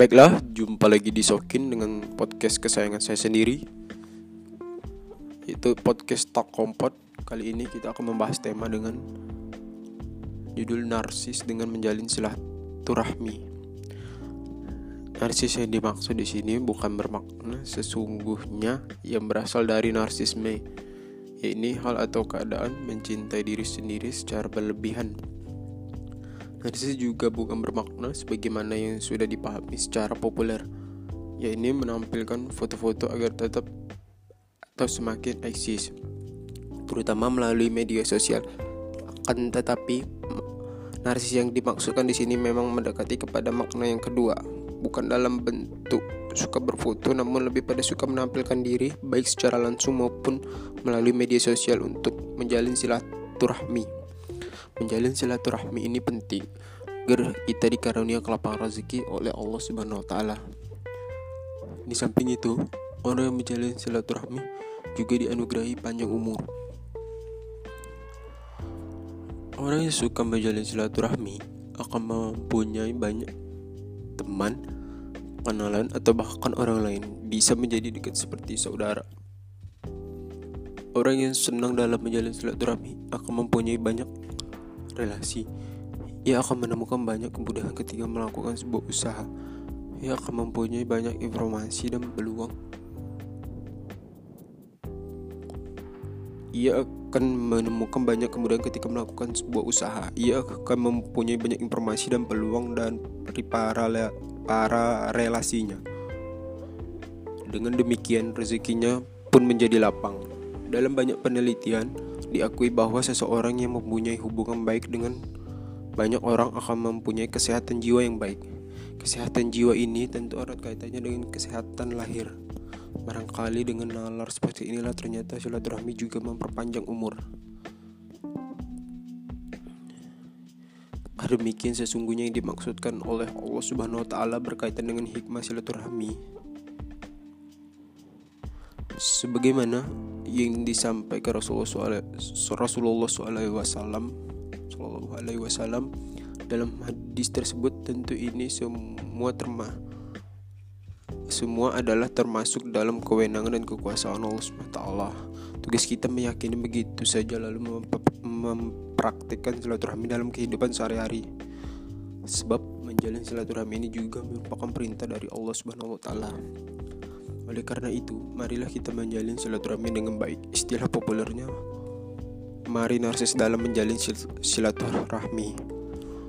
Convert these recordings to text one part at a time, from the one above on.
Baiklah, jumpa lagi di Sokin dengan podcast kesayangan saya sendiri. Yaitu podcast Talk Kompot. Kali ini kita akan membahas tema dengan Judul Narsis dengan menjalin silaturahmi. Narsis yang dimaksud di sini bukan bermakna sesungguhnya yang berasal dari narsisme Ini hal atau keadaan mencintai diri sendiri secara berlebihan Narsis juga bukan bermakna sebagaimana yang sudah dipahami secara populer, yaitu menampilkan foto-foto agar tetap atau semakin eksis, terutama melalui media sosial. Akan tetapi, narsis yang dimaksudkan di sini memang mendekati kepada makna yang kedua, bukan dalam bentuk suka berfoto namun lebih pada suka menampilkan diri baik secara langsung maupun melalui media sosial untuk menjalin silaturahmi. Menjalin silaturahmi ini penting agar kita dikarunia kelapangan rezeki oleh Allah Subhanahu wa taala. Di samping itu, orang yang menjalin silaturahmi juga dianugerahi panjang umur. Orang yang suka menjalin silaturahmi akan mempunyai banyak teman, kenalan atau bahkan orang lain bisa menjadi dekat seperti saudara. Orang yang senang dalam menjalin silaturahmi akan mempunyai banyak relasi, ia akan menemukan banyak kemudahan ketika melakukan sebuah usaha. Ia akan mempunyai banyak informasi dan peluang. Ia akan menemukan banyak kemudahan ketika melakukan sebuah usaha. Ia akan mempunyai banyak informasi dan peluang dan para para relasinya. Dengan demikian rezekinya pun menjadi lapang. Dalam banyak penelitian, diakui bahwa seseorang yang mempunyai hubungan baik dengan banyak orang akan mempunyai kesehatan jiwa yang baik. Kesehatan jiwa ini tentu erat kaitannya dengan kesehatan lahir. Barangkali dengan nalar seperti inilah ternyata silaturahmi juga memperpanjang umur. Demikian sesungguhnya yang dimaksudkan oleh Allah Subhanahu wa taala berkaitan dengan hikmah silaturahmi. Sebagaimana yang disampaikan Rasulullah Rasulullah SAW Alaihi Wasallam dalam hadis tersebut tentu ini semua terma semua adalah termasuk dalam kewenangan dan kekuasaan Allah SWT. Tugas kita meyakini begitu saja lalu mempraktikkan silaturahmi dalam kehidupan sehari-hari. Sebab menjalin silaturahmi ini juga merupakan perintah dari Allah Subhanahu wa taala. Oleh karena itu, marilah kita menjalin silaturahmi dengan baik. Istilah populernya Mari narsis dalam menjalin silaturahmi.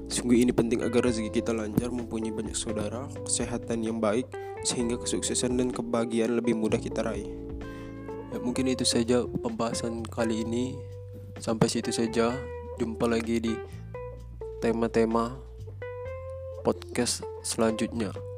Sungguh ini penting agar rezeki kita lancar, mempunyai banyak saudara, kesehatan yang baik, sehingga kesuksesan dan kebahagiaan lebih mudah kita raih. Ya, mungkin itu saja pembahasan kali ini. Sampai situ saja. Jumpa lagi di tema-tema podcast selanjutnya.